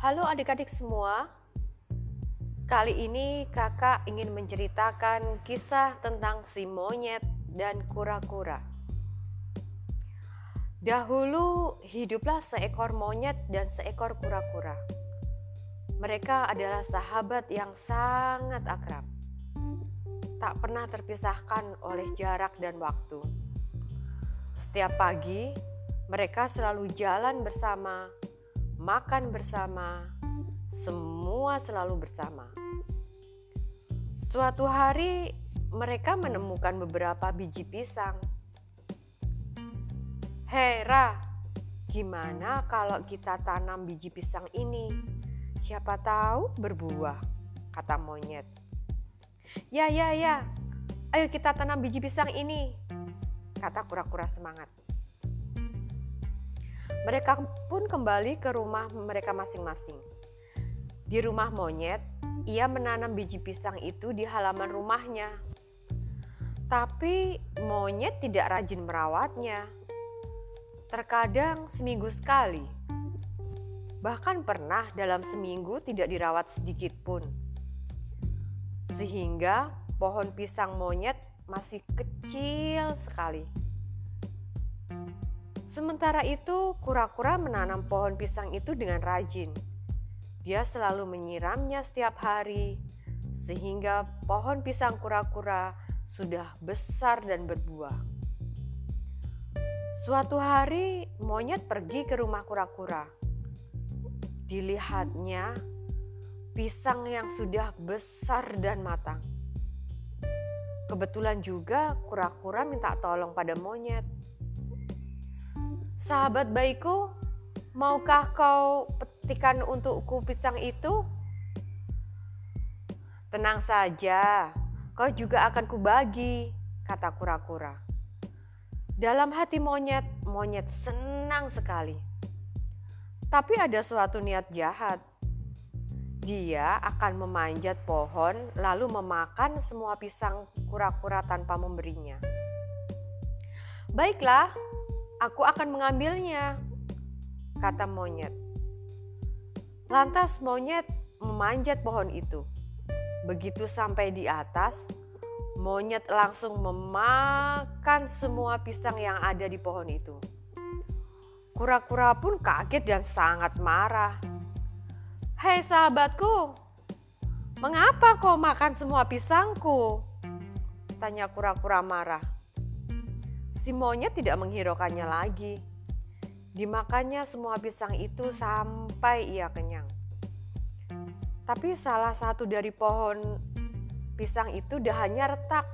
Halo adik-adik semua. Kali ini kakak ingin menceritakan kisah tentang si monyet dan kura-kura. Dahulu hiduplah seekor monyet dan seekor kura-kura. Mereka adalah sahabat yang sangat akrab. Tak pernah terpisahkan oleh jarak dan waktu. Setiap pagi, mereka selalu jalan bersama makan bersama, semua selalu bersama. Suatu hari, mereka menemukan beberapa biji pisang. Hera, gimana kalau kita tanam biji pisang ini? Siapa tahu berbuah, kata monyet. Ya, ya, ya, ayo kita tanam biji pisang ini, kata kura-kura semangat. Mereka pun kembali ke rumah mereka masing-masing. Di rumah monyet, ia menanam biji pisang itu di halaman rumahnya. Tapi monyet tidak rajin merawatnya. Terkadang seminggu sekali. Bahkan pernah dalam seminggu tidak dirawat sedikit pun. Sehingga pohon pisang monyet masih kecil sekali. Sementara itu, kura-kura menanam pohon pisang itu dengan rajin. Dia selalu menyiramnya setiap hari, sehingga pohon pisang kura-kura sudah besar dan berbuah. Suatu hari, monyet pergi ke rumah kura-kura. Dilihatnya pisang yang sudah besar dan matang. Kebetulan juga kura-kura minta tolong pada monyet Sahabat baikku, maukah kau petikan untukku pisang itu? Tenang saja, kau juga akan kubagi, kata kura-kura. Dalam hati monyet, monyet senang sekali. Tapi ada suatu niat jahat. Dia akan memanjat pohon lalu memakan semua pisang kura-kura tanpa memberinya. Baiklah, Aku akan mengambilnya, kata monyet. Lantas monyet memanjat pohon itu. Begitu sampai di atas, monyet langsung memakan semua pisang yang ada di pohon itu. Kura-kura pun kaget dan sangat marah. Hei sahabatku, mengapa kau makan semua pisangku? Tanya kura-kura marah. Si monyet tidak menghiraukannya lagi. Dimakannya semua pisang itu sampai ia kenyang. Tapi salah satu dari pohon pisang itu dahannya retak.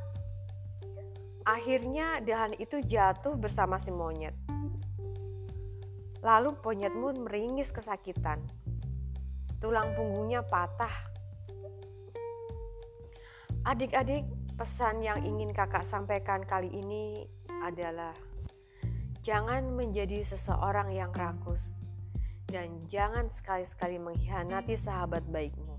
Akhirnya dahan itu jatuh bersama si monyet. Lalu monyet pun meringis kesakitan. Tulang punggungnya patah. Adik-adik, pesan yang ingin kakak sampaikan kali ini adalah jangan menjadi seseorang yang rakus dan jangan sekali-sekali mengkhianati sahabat baikmu.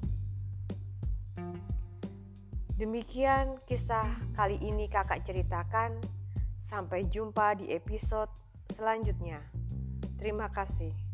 Demikian kisah kali ini kakak ceritakan. Sampai jumpa di episode selanjutnya. Terima kasih.